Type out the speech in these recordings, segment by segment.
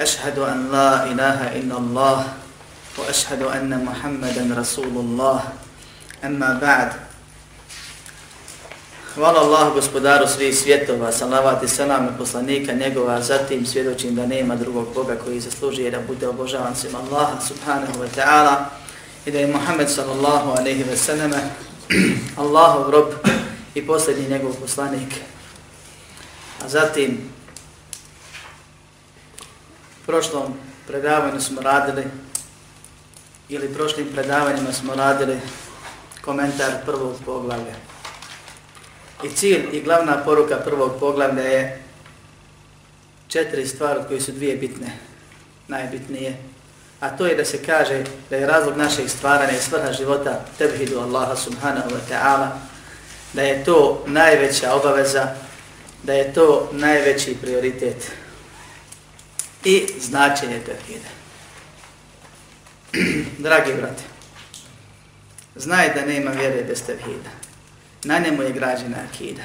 أشهد أن لا إله إلا الله وأشهد أن محمدا رسول الله أما بعد Hvala Allah, gospodaru svih svjetova, salavat i salam i poslanika njegova, zatim svjedočim da nema drugog Boga koji zaslužuje da bude obožavan svim Allaha subhanahu wa ta'ala i da je Muhammed sallallahu aleyhi ve selleme Allahov rob i posljednji njegov poslanik. A zatim, u prošlom predavanju smo radili, ili prošlim predavanjima smo radili komentar prvog poglavlja. I cilj i glavna poruka prvog poglavlja je četiri stvari koje su dvije bitne, najbitnije. A to je da se kaže da je razlog našeg stvaranja i svrha života tevhidu Allaha subhanahu wa ta'ala, da je to najveća obaveza, da je to najveći prioritet i značenje tevhida. Dragi brate, znaj da nema vjere bez tevhida. Na njemu je građena akida.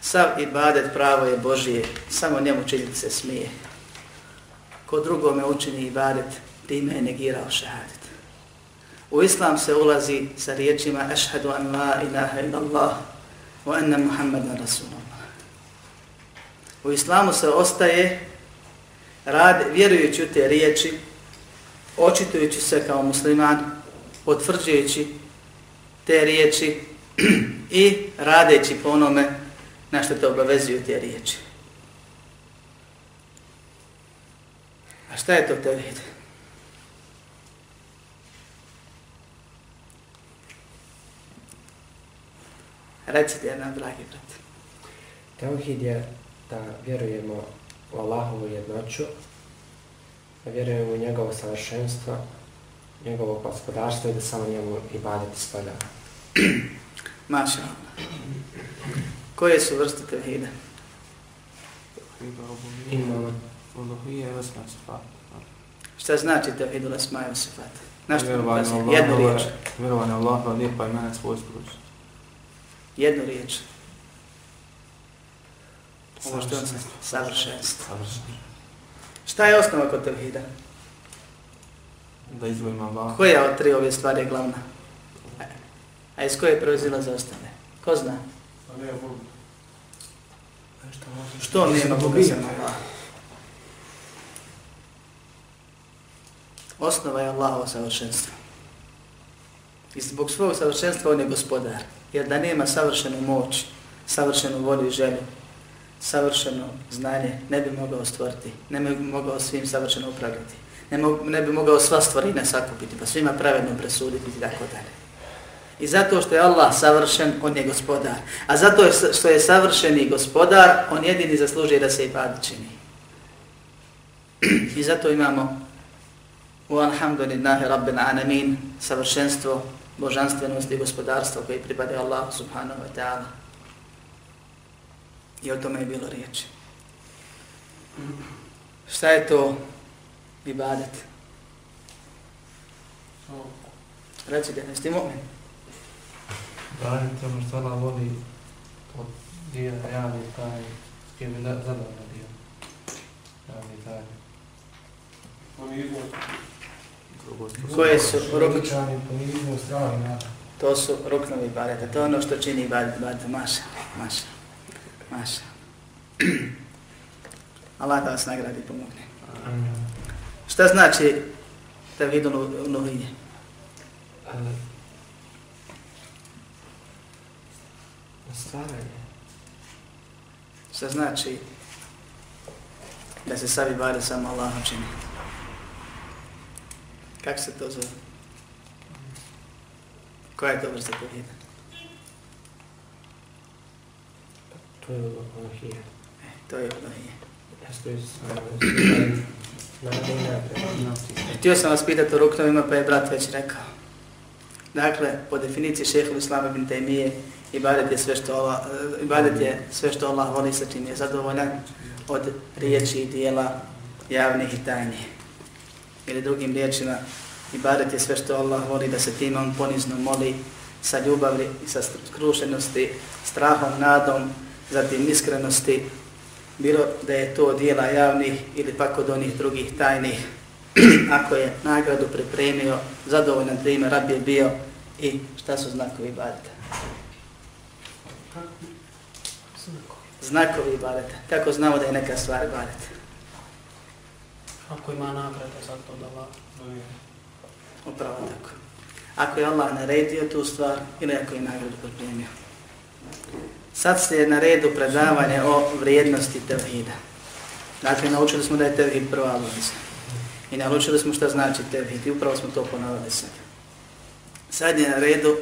Sav ibadet pravo je Božije, samo njemu činiti se smije. Ko drugome učini ibadet, time je negirao šahadet. U islam se ulazi sa riječima ašhadu an la ilaha illallah wa anna Muhammadan Rasulullah. U islamu se ostaje rad, vjerujući u te riječi, očitujući se kao musliman, potvrđujući te riječi i radeći po onome na što te obavezuju te riječi. A šta je to tevhid? Recite nam, dragi brat. Tevhid je da vjerujemo u Allahovu jednoću, da vjerujemo u njegovo savršenstvo, njegovo gospodarstvo i da samo njemu i baditi spada. Maša. Koje su vrste tevhida? Imamo. Šta znači tevhid u lasmaju sifat? Na što mi Vjerovanje kasnije? Allahove- Jednu riječ. Vjerovanje Allahova lijepa imena svojstvo. Jednu riječ. Ovo što je savršenstvo. Savršeno. Šta je osnova kod tevhida? Da izvojim Allah. Koja od tri ove stvari je glavna? A iz koje proizila za ostale? Ko zna? Što nema Boga sem Allah? Osnova je Allahovo savršenstvo. I zbog svog savršenstva on je gospodar. Jer da nema savršenu moć, savršenu volju i želju, savršeno znanje, ne bi mogao stvoriti, ne bi mogao svim savršeno upravljati, ne, mo ne bi mogao sva stvorina sakupiti, pa svima pravedno presuditi i tako dalje. I zato što je Allah savršen, on je gospodar. A zato što je savršeni gospodar, on jedini zaslužuje da se i pad čini. I zato imamo u alhamdulillahi rabbil anamin savršenstvo, božanstvenost i gospodarstvo koje pripada Allah subhanahu wa ta'ala. I o tome je bilo riječi. Šta je to ibadet? Recite, jesi ti mu'min? Radite ono što Allah voli od dio javi taj s kim je zadovoljno dio. Javi taj. Koje su ruknovi? Na To su ruknovi ibadeta. To je ono što čini ibadet. ibadet. Maša, maša, maša. Allah da vas nagradi i pomogne. Šta znači tevhid uluhije? Stvaranje. Šta znači da se savi ibadet samo Allahom čini? Kako se to zove? Koja je to vrsta tevhida? To je Olohija. E, to je iz... Na Dina, Htio sam vas pitati o ruknovima, pa je brat već rekao. Dakle, po definiciji šeha Islama bin Taymije, ibadet je sve što Allah, ibadet je sve što Allah voli sa čim je zadovoljan od riječi i dijela javnih i tajnih. Ili drugim riječima, ibadet je sve što Allah voli da se tim on ponizno moli sa ljubavi i sa skrušenosti, strahom, nadom, zatim iskrenosti, bilo da je to dijela javnih ili pak od onih drugih tajnih, ako je nagradu pripremio, zadovoljan time, rab je bio i šta su znakovi ibadeta. Znakovi ibadeta. Kako znamo da je neka stvar ibadeta? Ako ima nagrada za to da Allah Upravo tako. Ako je Allah naredio tu stvar ili ako je nagradu pripremio. Sad ste na redu predavanje o vrijednosti tevhida. Dakle, naučili smo da je tevhid prva obaveza. I naučili smo šta znači tevhid i upravo smo to ponovili sad. Sad je na redu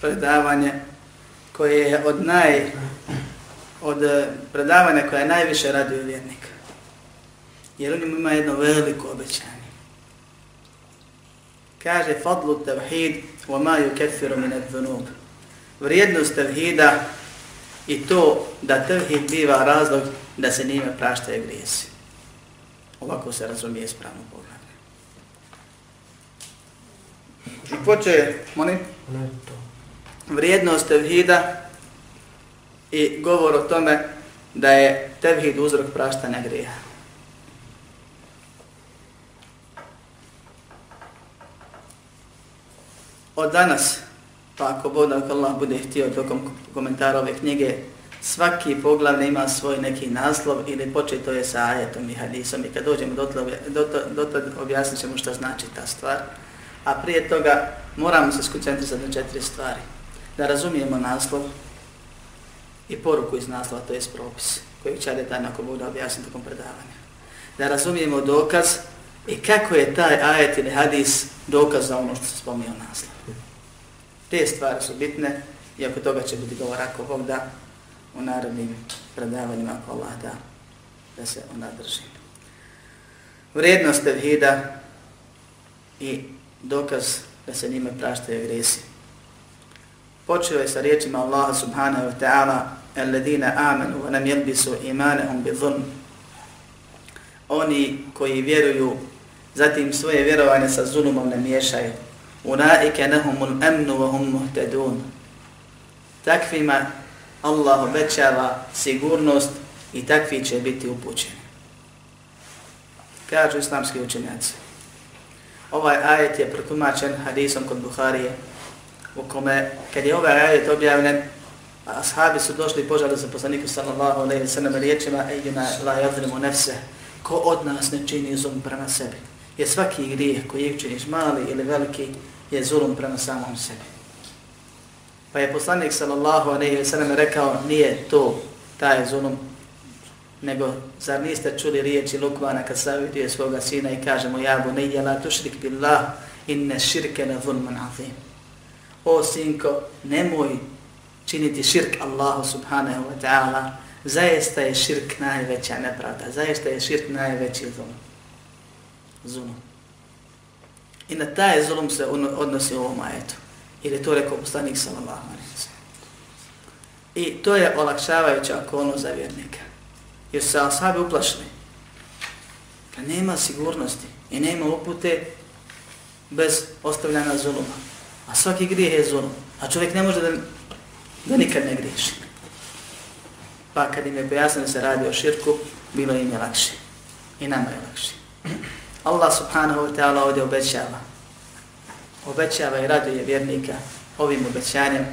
predavanje koje je od naj od eh, predavanja koje je najviše radio vjernika. Jer u njemu ima jedno veliko obećanje. Kaže fadlu tevhid wa ma yukeffiru min ad-dhunub. Vrijednost tevhida i to da tevhid biva razlog da se njime praštaju grijesi. Ovako se razumije ispravno pogled. I poče, molim, vrijednost tevhida i govor o tome da je tevhid uzrok praštanja grija. Od danas, pa ako Bog Allah bude htio tokom komentara ove knjige, svaki poglavlje ima svoj neki naslov ili početo je sa ajetom i hadisom i kad dođemo do do do objasnit ćemo šta znači ta stvar. A prije toga moramo se skoncentrisati na četiri stvari. Da razumijemo naslov i poruku iz naslova, to je propis koji će detaljno ako Bog da objasniti tokom predavanja. Da razumijemo dokaz i kako je taj ajet ili hadis dokaz za ono što se spomnio naslov. Te stvari su bitne i oko toga će biti govor ako Bog da u narodnim predavanjima ako Allah da, da se ona drži. Vrijednost tevhida i dokaz da se njime praštaju gresi. Počeo je sa riječima Allaha subhanahu wa ta'ala alladina amanu wa nam yalbisu imanahum bi dhulm. Oni koji vjeruju, zatim svoje vjerovanje sa zulumom ne miješaju. Unaike nahumul amnu wa hum muhtadun. Takvima Allah obećava sigurnost i takvi će biti upućeni. Kažu islamski učenjaci. Ovaj ajet je protumačen hadisom kod Buharije, u kome, kad je ovaj ajet objavljen, ashabi su došli i požali za poslaniku sallallahu alaihi sallam riječima ejina la jadrimu nefse, ko od nas ne čini zum prema sebi. Je svaki grijeh koji činiš mali ili veliki je zulum prema samom sebi. Pa je poslanik sallallahu alejhi ve sellem rekao nije to taj zulum nego zar niste čuli riječi Lukmana kad savjetuje svoga sina i kaže mu ja bu ne la tušrik billah inne širke na zulman azim. O sinko, nemoj činiti širk Allahu subhanahu wa ta'ala, zaista je širk najveća nepravda, zaista je širk najveći zulum. Zulum. I na taj zulum se ono odnosi u ovom ajetu. Jer je to rekao poslanik sallallahu alaihi I to je olakšavajuća okolnost za vjernika. Jer se ashabi uplašili. Kad nema sigurnosti i nema upute bez ostavljanja zuluma. A svaki grijeh je zulum. A čovjek ne može da, da nikad ne griješi. Pa kad im je pojasnilo se radi o širku, bilo im je lakše. I nama je lakše. Allah subhanahu wa ta'ala ovdje obećava obećava i raduje vjernika ovim obećanjem,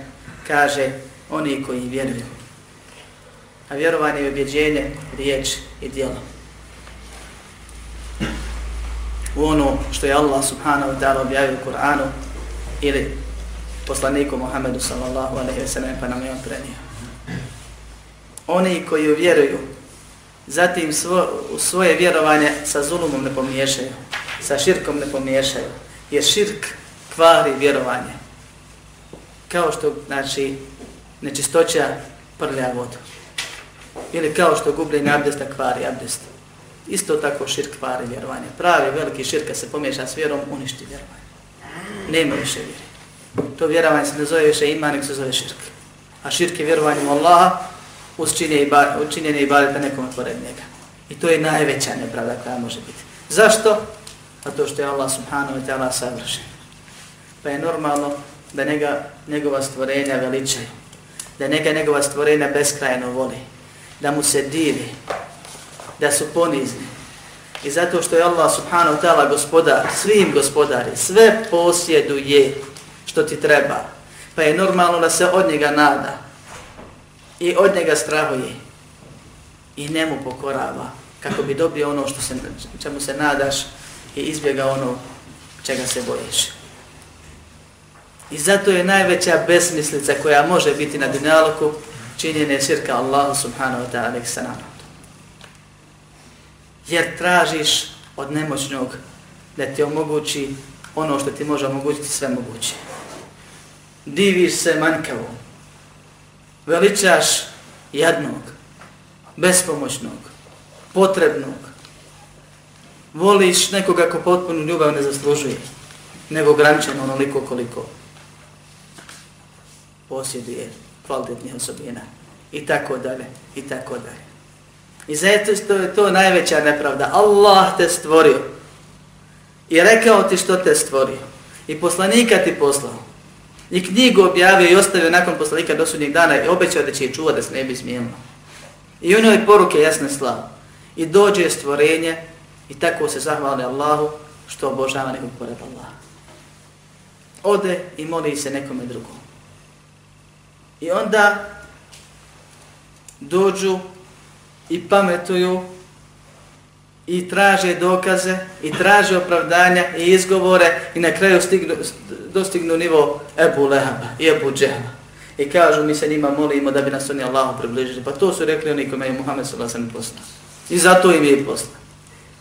kaže oni koji vjeruju. A vjerovanje je objeđenje, riječ i djelo. U ono što je Allah subhanahu wa ta'ala objavio u Kur'anu ili poslaniku Muhammedu sallallahu alaihi wa sallam pa nam je on prenio. Oni koji vjeruju, zatim svo, svoje vjerovanje sa zulumom ne pomiješaju, sa širkom ne pomiješaju, jer širk kvari vjerovanje. Kao što, znači, nečistoća prlja vodu. Ili kao što gubljenje abdesta kvari abdest. Isto tako širk kvari vjerovanje. Pravi veliki širk se pomiješa s vjerom, uništi vjerovanje. Nema više vjeri. To vjerovanje se ne zove više iman, nek se zove širk. A širk je vjerovanje u Allaha uz činjenje ibadeta nekom pored njega. I to je najveća nepravda koja može biti. Zašto? Pa zato što je Allah subhanahu wa ta'ala savršen. Pa je normalno da njega, njegova stvorenja veličaju. Da njega njegova stvorenja beskrajno voli. Da mu se divi. Da su ponizni. I zato što je Allah subhanahu wa ta'ala gospodar, svim gospodari, sve posjeduje što ti treba. Pa je normalno da se od njega nada. I od njega strahuje. I njemu pokorava. Kako bi dobio ono što se, čemu se nadaš i izbjega ono čega se bojiš. I zato je najveća besmislica koja može biti na dunjaluku činjenje širka Allahu subhanahu wa ta'ala eksanama. Jer tražiš od nemoćnog da ti omogući ono što ti može omogućiti sve moguće. Diviš se manjkavom. Veličaš jednog, bespomoćnog, potrebnog. Voliš nekoga ko potpunu ljubav ne zaslužuje, nego ograničeno onoliko koliko posjeduje kvalitetnih osobina i tako dalje i tako dalje. I zato što je to najveća nepravda. Allah te stvorio i rekao ti što te stvorio i poslanika ti poslao i knjigu objavio i ostavio nakon poslanika do sudnjeg dana i obećao da će je čuvati da se ne bi smijelno. I u njoj poruke jasne slavu. I dođe stvorenje i tako se zahvali Allahu što obožava nekog pored Allaha. Ode i moli se nekome drugom. I onda dođu i pametuju i traže dokaze i traže opravdanja i izgovore i na kraju stignu, dostignu nivo Ebu Lehaba i Ebu Džehla. I kažu mi se njima molimo da bi nas oni Allahu približili. Pa to su rekli oni kome je Muhammed sallallahu alaihi poslao. I zato im je poslao.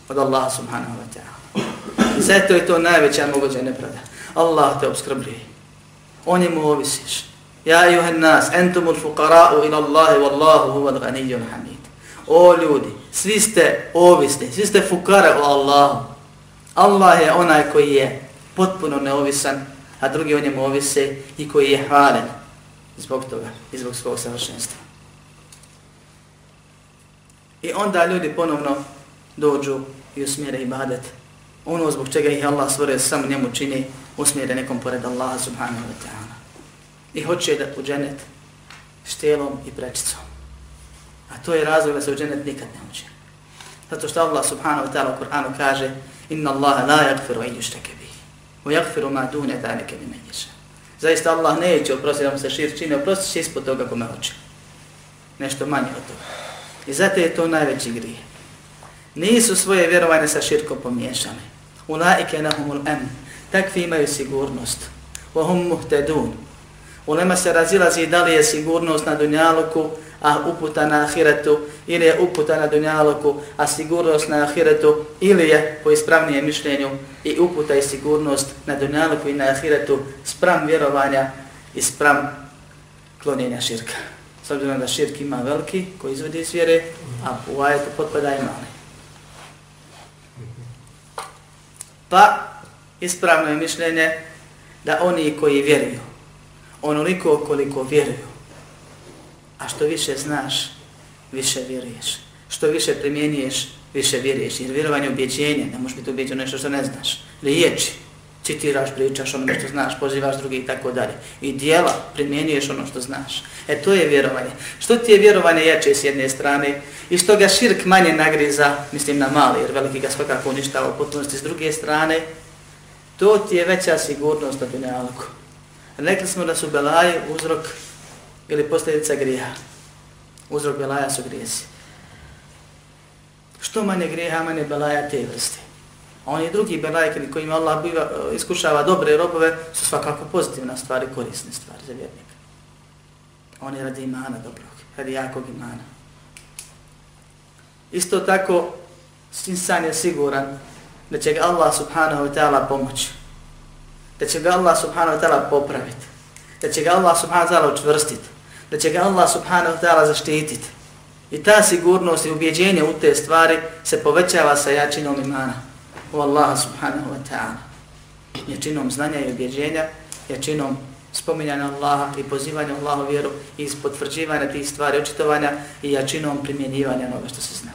Od Allaha subhanahu wa ta'ala. Zato je to najveća moguća nepravda. Allah te obskrbljuje. O njemu ovisiš. Ja juhen nas, entumul fukara'u ila Allahi wallahu huwa al-ganiyyun hamid. O ljudi, svi ste ovisni, svi ste fukara o Allahu. Allah je onaj koji je potpuno neovisan, a drugi o njemu ovise i koji je hvalen zbog toga i zbog svog savršenstva. I onda ljudi ponovno dođu i usmjere ibadet. Ono zbog čega ih Allah stvorio samo njemu čini, usmjere nekom pored Allaha subhanahu wa ta'ala. I hoće da u dženet štelom i prečicom. A to je razlog da se u dženet nikad ne uđe. Zato što Allah subhanahu wa ta'ala u Kur'anu kaže Inna Allaha la yagfiru in yushtake bih. Wa yagfiru ma dune dhalike mi menješa. Zaista Allah neće oprostiti da mu se šir čine, oprostit će ispod toga kome hoće. Nešto manje od toga. I zato je to najveći grije. Nisu svoje vjerovanje sa širkom pomiješane. Ulaike nahumul em. Takvi imaju sigurnost. Wahum muhtedun. Ulema se razilazi da li je sigurnost na dunjaluku, a uputa na ahiretu, ili je uputa na dunjaluku, a sigurnost na ahiretu, ili je po ispravnijem mišljenju i uputa i sigurnost na dunjaluku i na ahiretu spram vjerovanja i spram klonjenja širka. S obzirom da širk ima veliki koji izvodi iz vjere, a u ajetu potpada i mali. Pa ispravno je mišljenje da oni koji vjeruju, onoliko koliko vjeruju, a što više znaš, više vjeruješ. Što više primjenjuješ, više vjeruješ. Jer vjerovanje je objeđenje, ne možeš biti objeđen nešto što ne znaš. Riječi, citiraš, pričaš ono što znaš, pozivaš drugi i tako dalje. I dijela, primjenjuješ ono što znaš. E to je vjerovanje. Što ti je vjerovanje jače s jedne strane i što ga širk manje nagriza, mislim na mali, jer veliki ga svakako uništava u potpunosti s druge strane, to ti je veća sigurnost od dunjalku. Rekli smo da su belaje uzrok ili posljedica grija. Uzrok belaja su grijesi. Što manje grijeha, manje belaja te vrste. A oni drugi belaj kojima Allah biva, e, iskušava dobre robove su svakako pozitivna stvari, korisne stvari za vjernika. Oni radi imana dobrog, radi jakog imana. Isto tako, insan je siguran da će ga Allah subhanahu wa ta'ala pomoći. Da će ga Allah subhanahu wa ta'ala popraviti. Da će ga Allah subhanahu wa ta'ala učvrstiti da će ga Allah subhanahu wa ta'ala zaštititi I ta sigurnost i ubjeđenje u te stvari se povećava sa jačinom imana u Allaha subhanahu wa ta'ala. Jačinom znanja i ubjeđenja, jačinom spominjanja Allaha i pozivanja Allahu vjeru i potvrđivanja tih stvari, očitovanja i jačinom primjenjivanja onoga što se zna.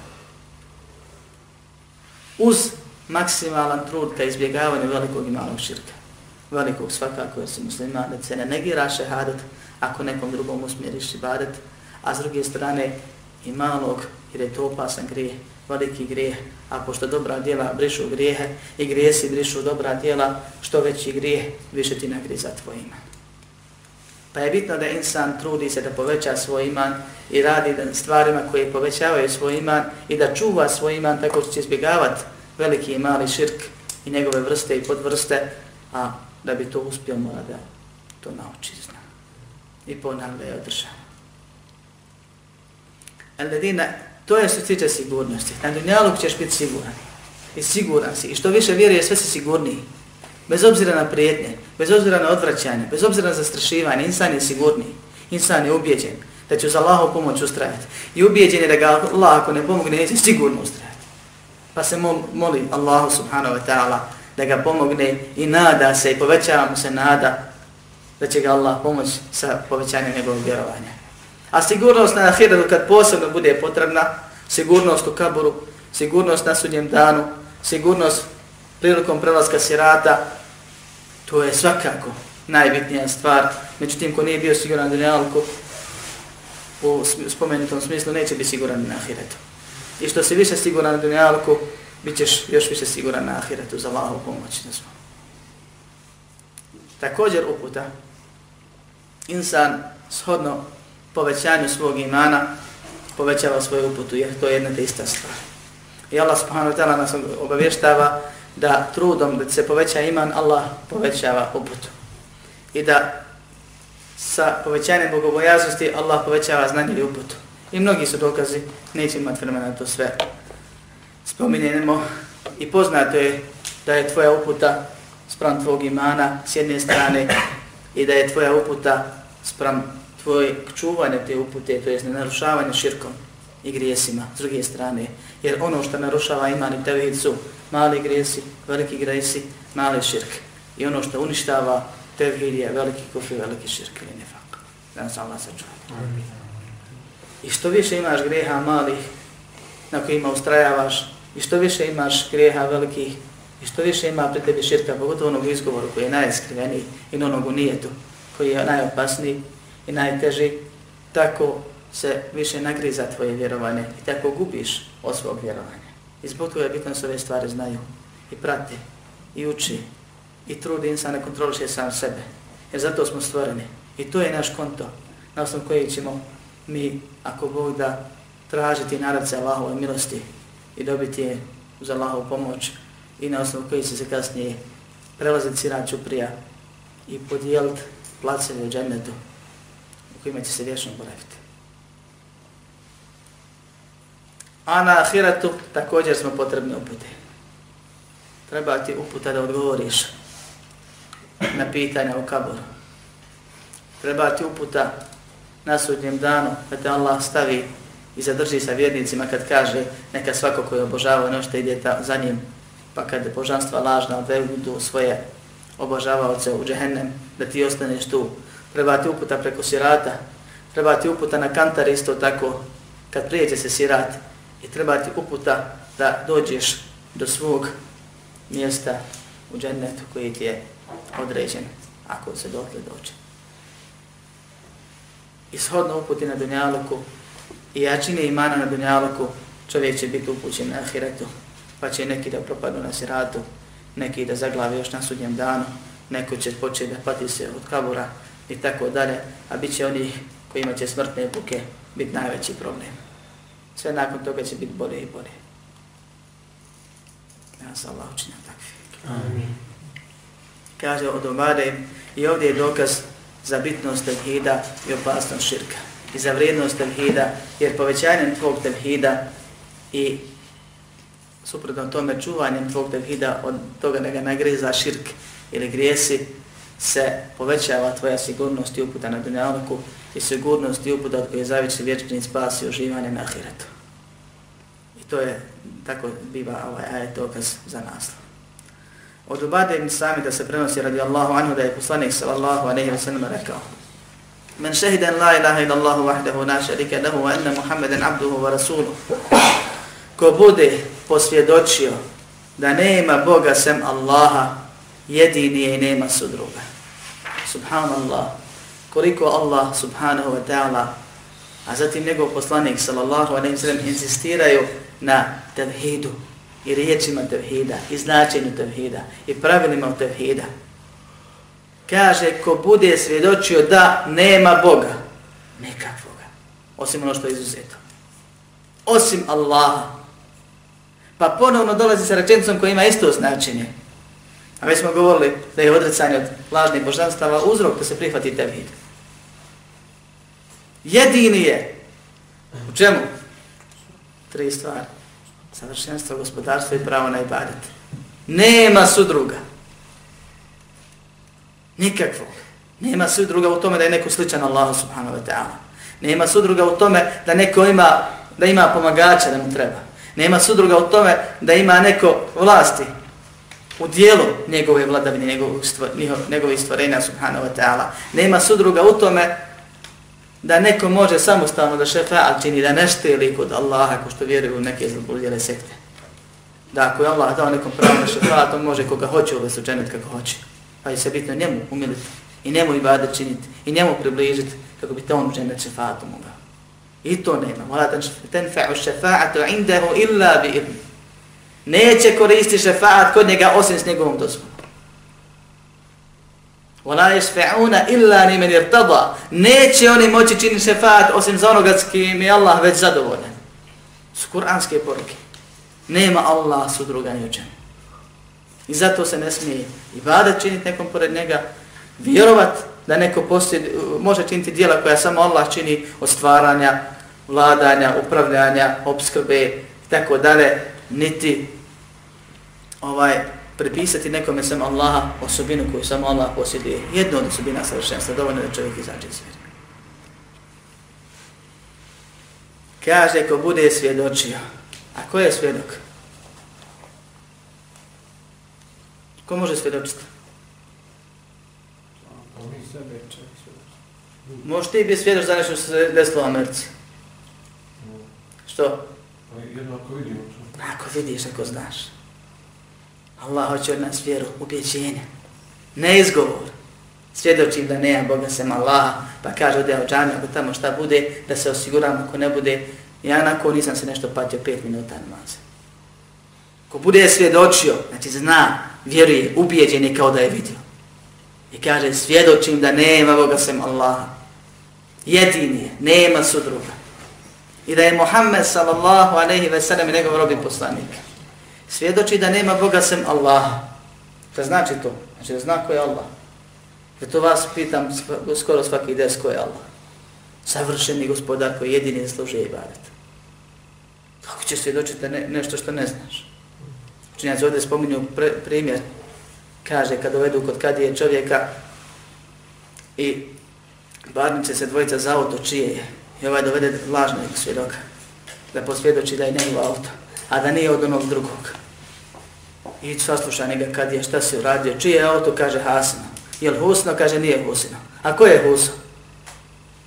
Uz maksimalan trud ka izbjegavanju velikog i malog širka. Velikog svakako jer si muslima da se ne negira šehadat ako nekom drugom usmjeriš ibadet, a s druge strane i malog jer je to opasan grijeh, veliki grijeh, a pošto dobra djela brišu grijehe i grijesi brišu dobra djela, što veći grijeh, više ti nagriza tvoj iman. Pa je bitno da insan trudi se da poveća svoj iman i radi stvarima koje povećavaju svoj iman i da čuva svoj iman tako što će izbjegavati veliki i mali širk i njegove vrste i podvrste, a da bi to uspio mora da to nauči zna. I ponavlja je održava. Ledina, to je što se tiče sigurnosti. Na dunjalu ćeš biti siguran. I siguran si. I što više vjeruje, sve si sigurniji. Bez obzira na prijetnje, bez obzira na odvraćanje, bez obzira na zastrašivanje, insan je sigurniji. Insan je ubjeđen da će uz Allahov pomoć ustrajati. I ubijeđen je da ga Allah ako ne pomogne, neće sigurno ustrajati. Pa se moli Allahu subhanahu wa ta'ala da ga pomogne i nada se i povećava mu se nada da će ga Allah pomoć sa povećanjem njegovog vjerovanja. A sigurnost na ahiretu kad posebno bude potrebna, sigurnost u kaburu, sigurnost na sudnjem danu, sigurnost prilikom prelaska sirata, to je svakako najbitnija stvar. Međutim, ko nije bio siguran na dunjalku, u spomenutom smislu neće biti siguran na ahiretu. I što se više siguran na dunjalku, bit ćeš još više siguran na ahiretu za Allahovu pomoć. Također uputa, insan shodno povećanju svog imana povećava svoju uputu, jer to je jedna te ista stvar. I Allah subhanahu wa ta'ala nas obavještava da trudom da se poveća iman, Allah povećava uputu. I da sa povećanjem bogobojaznosti Allah povećava znanje i uputu. I mnogi su dokazi, neće imati vremena to sve spominjenemo. I poznato je da je tvoja uputa sprem tvog imana s jedne strane i da je tvoja uputa sprem tvoje čuvanje te upute, to je narušavanje širkom i grijesima s druge strane. Jer ono što narušava iman i tevhid su mali grijesi, veliki grijesi, mali širk. I ono što uništava tevhid je veliki kufi, veliki širk ili nefak. Da nas Allah sačuva. I što više imaš greha malih na kojima ustrajavaš, i što više imaš greha velikih, i što više ima pred tebi širka, pogotovo onog izgovoru koji je najiskriveniji i na onog unijetu koji je najopasniji, i najteži, tako se više nagriza tvoje vjerovanje i tako gubiš od svog vjerovanja. I zbog toga je bitno se ove stvari znaju i prati i uči i trudi insan ne kontroliše sam sebe. Jer zato smo stvoreni. I to je naš konto na osnovu koji ćemo mi, ako Bog da, tražiti narad se Allahove milosti i dobiti je uz Allahovu pomoć i na osnovu koji će se kasnije prelaziti siraću čuprija i podijeliti placeve u džennetu kojima će se vječno boraviti. A na ahiretu također smo potrebni upute. Treba ti uputa da odgovoriš na pitanja u kaboru. Treba ti uputa na sudnjem danu da te Allah stavi i zadrži sa vjernicima kad kaže neka svako koji obožava nešto ono ide ta, za njim pa kada božanstva lažna odvedu svoje obožavaoce u džehennem da ti ostaneš tu. Treba ti uputa preko sirata, treba ti uputa na kantar isto tako kad prijeđe se sirat. I treba ti uputa da dođeš do svog mjesta u džennetu koji ti je određen ako se dotle dođe. Ishodno uputi na dunjaluku i jačine imana na dunjaluku čovjek će biti upućen na ahiretu pa će neki da propadnu na siratu, neki da zaglavi još na sudnjem danu, neko će početi da pati se od kabura, i tako dalje, a bit će oni kojima će smrtne buke biti najveći problem. Sve nakon toga će biti bolje i bolje. Ja sam Allah učinio takvi. Amin. Kaže od Omare, i ovdje je dokaz za bitnost tevhida i opasnost širka. I za vrijednost tevhida, jer povećanjem tvog tevhida i suprotno tome čuvanjem tvog tevhida od toga da ga nagriza širk ili grijesi, se povećava tvoja sigurnost i uputa na dunjalku i sigurnost i uputa od koje zavisi vječni spas i uživanje na ahiretu. I to je, tako biva ovaj ajet dokaz za naslov. Od Ubade ibn Sami da se prenosi radi Allahu anhu da je poslanik sallallahu aleyhi wa sallam rekao Men šehiden la ilaha ila Allahu wahdahu na šarike lahu wa anna Muhammeden abduhu wa rasuluhu Ko bude posvjedočio da nema Boga sem Allaha jedini je i nema sudruga. Subhanallah. Koliko Allah subhanahu wa ta'ala a zatim njegov poslanik sallallahu alaihi wa sallam insistiraju na tevhidu i riječima tevhida, i značenju tevhida, i pravilima tevhida. Kaže, ko bude svjedočio da nema Boga, nikakvoga, osim ono što je izuzeto. Osim Allaha. Pa ponovno dolazi sa rečenicom koja ima isto značenje. A mi smo govorili da je odrecanje od lažnih božanstava uzrok da se prihvati tevhid. Jedini je. U čemu? Tri stvari savršenstvo gospodarstvo i pravo na ibadet. Nema sudruga. Nikakvog. Nema sudruga u tome da je neko sličan Allahu subhanahu wa ta'ala. Nema sudruga u tome da neko ima, da ima pomagača da mu treba. Nema sudruga u tome da ima neko vlasti u dijelu njegove vladavine, njegovih njegov stvorenja subhanahu wa ta'ala. Nema sudruga u tome da neko može samostalno da šefaat čini, da ne šteli kod Allaha, ako što vjeruju u neke zlobuljele sekte. Da ako je Allah dao nekom pravo na šefaat, on može koga hoće uvesti u dženet kako hoće. Pa je se bitno njemu umiliti i njemu ibadet činiti i njemu približiti kako bi te on u dženet šefaatom mogao. I to nema. Mala tenfa'u šefa'atu indahu illa bi idni. Neće koristi šefa'at kod njega osim s njegovom dozvolom. Wala yashfa'una illa liman irtada. Neće oni moći čini šefa'at osim za onoga s kim je Allah već zadovoljan. Su kuranske poruke. Nema Allah su druga ni I zato se ne smije i vada činiti nekom pored njega, vjerovat da neko posljed, može činiti dijela koja samo Allah čini od stvaranja, vladanja, upravljanja, obskrbe i tako dalje, niti ovaj prepisati nekome samo Allaha osobinu koju samo Allah posjeduje. Jedno od osobina savršenstva, dovoljno da čovjek izađe iz vjeri. Kaže ko bude svjedočio. A ko je svjedok? Ko može svjedočiti? Možeš ti biti svjedoč za nešto što se desilo u Americi? Što? Jedno ako vidim. Ako vidiš, ako znaš. Allah hoće od nas vjeru, ubjeđenje, ne izgovor. Svjedočim da nema Boga sem Allah, pa kaže da je ođami, ako tamo šta bude, da se osiguram, ako ne bude, ja nako nisam se nešto patio pet minuta namaze. Ko bude svjedočio, znači zna, vjeruje, ubjeđen je kao da je vidio. I kaže, svjedočim da nema Boga sem Allaha. Jedini je, nema sudruga. I da je Muhammed sallallahu aleyhi ve sellem i njegov robin poslanik svjedoči da nema Boga sem Allaha. Šta znači to? Znači da zna ko je Allah. to vas pitam skoro svaki des ko je Allah. Savršeni gospodar koji jedini služi i badet. Kako će svjedočiti ne, nešto što ne znaš? Učinjaci ovdje spominju pre, primjer. Kaže, kad dovedu kod kadije čovjeka i barnice se dvojica za auto čije je. I ovaj dovede lažnog svjedoka da posvjedoči da je njegov auto, a da nije od onog drugog. I sasluša njega kad je, šta si uradio, čije je auto, kaže Hasino. Jel Husno, kaže nije Husino. A ko je Huso?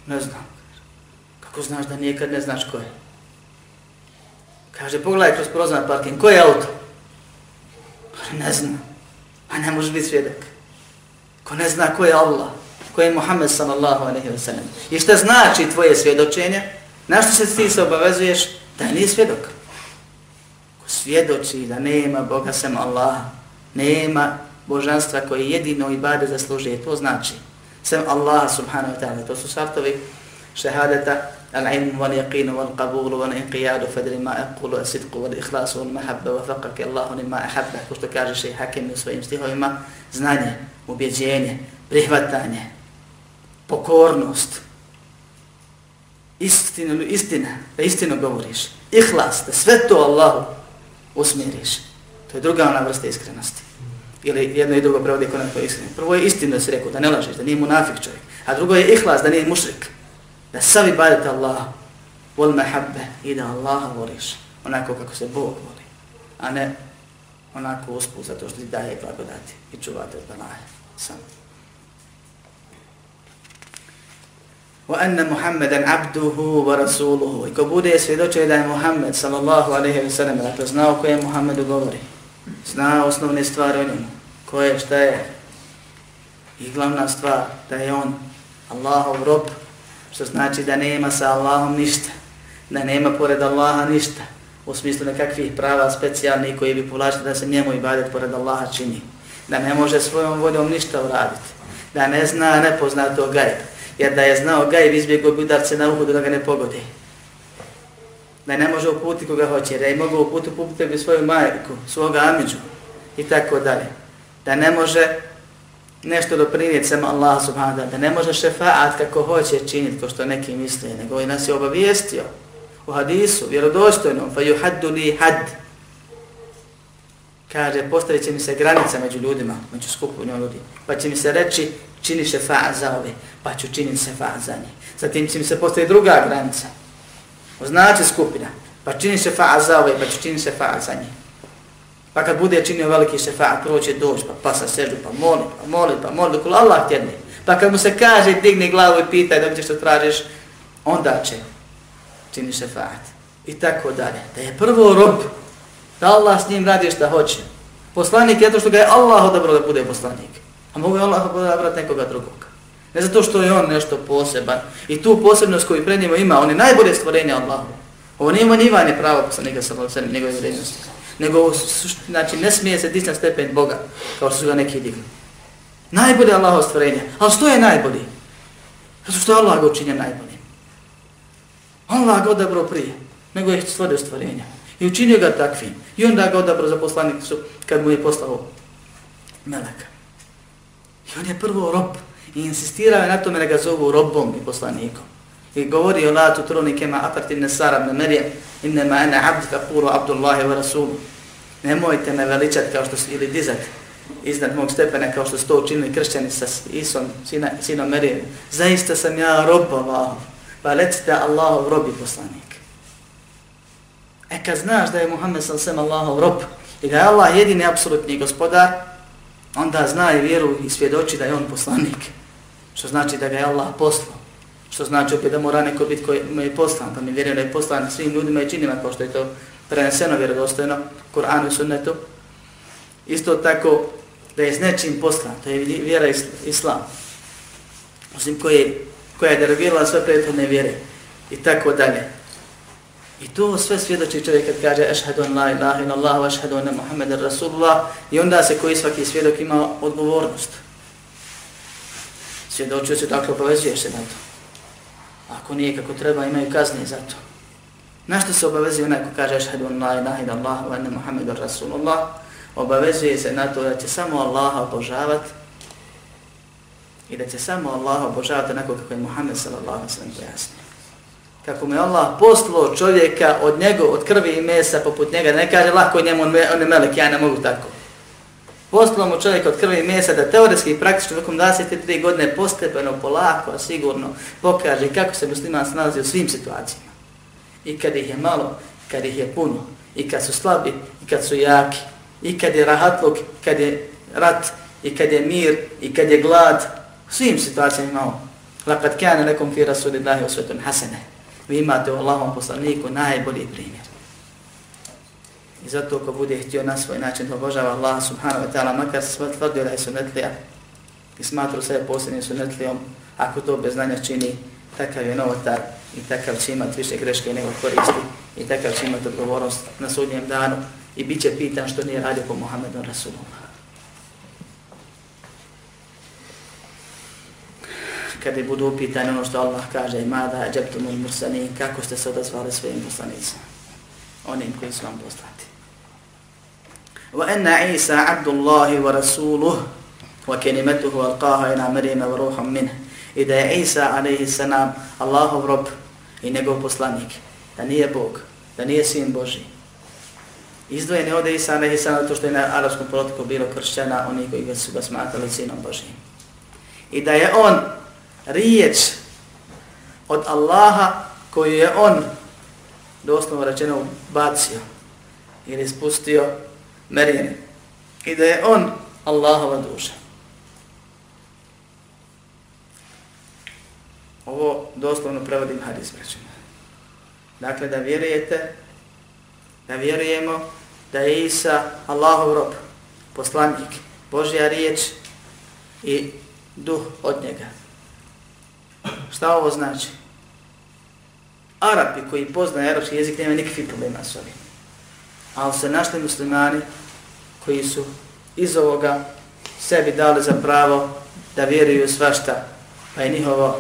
Ne znam. Kako znaš da nije kad ne znaš ko je? Kaže, pogledaj kroz prozor parking, ko je auto? Ne znam. A ne može biti svjedok. Ko ne zna ko je Allah, ko je Muhammed sallallahu alaihi wa sallam. I šta znači tvoje svjedočenje? Na što se ti se obavezuješ? Da nije svjedok Ko svjedoči da nema Boga sem Allaha, nema božanstva koje jedino i bade zaslužuje, to znači sem Allah subhanahu wa ta'ala, to su sartovi šehadeta, al-ilm wal yaqin wal qabul wal inqiyad fadri ma aqulu as-sidq wal ikhlas wal mahabba wa Allah lima ahabba ko što kaže šejh Hakim u svojim stihovima znanje ubeđenje prihvatanje pokornost istinu istina da istinu govoriš ihlas da sve to Allahu usmjeriš. To je druga ona vrsta iskrenosti. Ili jedno i drugo prevodi kod to iskreni. Prvo je istinu da si rekao, da ne lažeš, da nije munafik čovjek. A drugo je ihlas, da nije mušrik. Da sav ibadet Allah, vol mehabbe i da Allaha voliš. Onako kako se Bog voli. A ne onako uspu, zato što ti daje blagodati i čuvate od balaje. sam. wa anna Muhammadan abduhu wa rasuluhu. I ko bude svjedočio da je Muhammed sallallahu alaihi wa sallam, dakle znao ko je Muhammedu govori, zna osnovne stvari o njemu, ko je, šta je, i glavna stvar da je on Allahov rob, što znači da nema sa Allahom ništa, da nema pored Allaha ništa, u smislu nekakvih prava specijalnih koji bi povlačili da se njemu ibadet pored Allaha čini, da ne može svojom voljom ništa uraditi, da ne zna nepoznato gajb, jer da je znao gajb izbjegao bi udarce na uhudu da ga ne pogodi. Da ne može uputiti koga hoće, jer da je mogao uputiti uputiti bi svoju majku, svoga amiđu i tako dalje. Da ne može nešto doprinijeti sama Allah subhanahu wa da ne može šefaat kako hoće činiti, ko što neki misle, nego i nas je obavijestio u hadisu, vjerodostojnom, fa yuhaddu li had. Kaže, postavit će mi se granica među ljudima, među skupinom ljudi, pa će mi se reći, čini šefa za ove, pa ću činiti šefaat za njih. Zatim će mi se postaviti druga granica, označi skupina, pa čini šefaat za ove, pa ću činiti šefaat za njih. Pa kad bude činio veliki šefaat, prvo će doći, pa pasa sežu, pa moli, pa moli, pa moli, dok Allah tjedne. Pa kad mu se kaže, digni glavu i pitaj da što tražiš, onda će čini šefaat. I tako dalje. Da je prvo rob, da Allah s njim radi šta hoće. Poslanik je to što ga je Allah odabrao da bude poslanik. A mogu je Allah odabrati nekoga drugog. Ne zato što je on nešto poseban. I tu posebnost koju pred njima ima, on je najbolje stvorenje Allahu. Ovo nije manjivanje prava poslanika sa Allahom, njegove vrednosti. Nego, nego znači, ne smije se disna stepen Boga, kao što su ga neki digli. Najbolje Allaho stvorenje. Ali što je najbolji? Zato što je Allah ga učinio najboljim. Allah ga odabro prije, nego je stvorio stvorenja. I učinio ga takvim. I onda ga odabro za poslanicu kad mu je poslao meleka. I on je prvo rob i insistirao je na tome da ga zovu robom i poslanikom. I govori o latu truni kema apartim nesara ibn merije innema ene abd fakuru abdullahi wa rasulu. Nemojte me veličati kao što su ili dizat iznad mog stepena kao što su to učinili kršćani sa Isom, sina, sinom Merijem. Zaista sam ja rob Allahov. Pa recite Allahov rob i poslanik. E kad znaš da je Muhammed sam sem Allahov rob i da je Allah jedini apsolutni gospodar, onda zna i vjeru i svjedoči da je on poslanik. Što znači da ga je Allah poslao. Što znači opet da mora neko biti koji mu je poslan, pa mi vjerujem da je poslan svim ljudima i činima, kao što je to preneseno vjerodostojno, Kur'anu i sunnetu. Isto tako da je s nečim poslan, to je vjera islam. Osim koje, koja je derogirala sve prethodne vjere i tako dalje. I to sve svjedoči čovjek kad kaže ašhadu an la ilaha in Allah, ašhadu anna Muhammed Rasulullah i onda se koji svaki svjedok ima odgovornost. Svjedočio se dakle, tako, obavezuješ se na to. Ako nije kako treba, imaju kazne za to. Na što se obavezuje onaj ko kaže ašhadu an la ilaha ila Allah, anna Muhammed Rasulullah, obavezuje se na to da će samo Allaha obožavati i da će samo Allaha obožavati onako kako je Muhammed sallallahu sallam pojasnio kako mu je Allah poslao čovjeka od njega, od krvi i mesa poput njega, ne kaže lako njemu on je melek, ja ne mogu tako. Poslao mu čovjek od krvi i mesa da teoretski i praktično tokom 23 godine postepeno, polako, a sigurno pokaže kako se musliman snalazi u svim situacijama. I kad ih je malo, kad ih je puno, i kad su slabi, i kad su jaki, i kad je rahatluk, kad je rat, i kad je mir, i kad je glad, u svim situacijama imao. Lakad kane nekom fi rasulillahi osvetun hasene vi imate u Allahom poslaniku najbolji primjer. I zato ko bude htio na svoj način da obožava Allah subhanahu wa ta'ala, makar se sva tvrdio da je sunetlija i smatru sebe posljednim sunetlijom, ako to bez znanja čini, takav je novotar i takav će imati više greške nego koristi i takav će imati odgovornost na sudnjem danu i bit će pitan što nije radio po Muhammedu Rasulullah. kada budu upitani ono što Allah kaže i mada džeptumul mursani, kako ste se odazvali svojim poslanicima, onim koji su vam poslati. Wa anna Isa الله wa وكلمته wa إلى مريم ina منه إذا عيسى عليه السلام الله رب Isa alaihi salam Allahov rob i njegov poslanik, da nije Bog, da nije sin Boži. Izdvojen je ovdje Isa alaihi sallam to što je na arabskom protoku bilo kršćana, oni koji ga su ga smatrali sinom Božijim. I da je on riječ od Allaha koju je on doslovno rečeno bacio ili spustio Merijene. I da je on Allahova duša. Ovo doslovno prevodim hadis braćima. Dakle, da vjerujete, da vjerujemo da je Isa Allahov rob, poslanik, Božja riječ i duh od njega. Šta ovo znači? Arapi koji poznaju arapski jezik nema nikakvih problema s ovim. Ali se našli muslimani koji su iz ovoga sebi dali za pravo da vjeruju svašta, pa je njihovo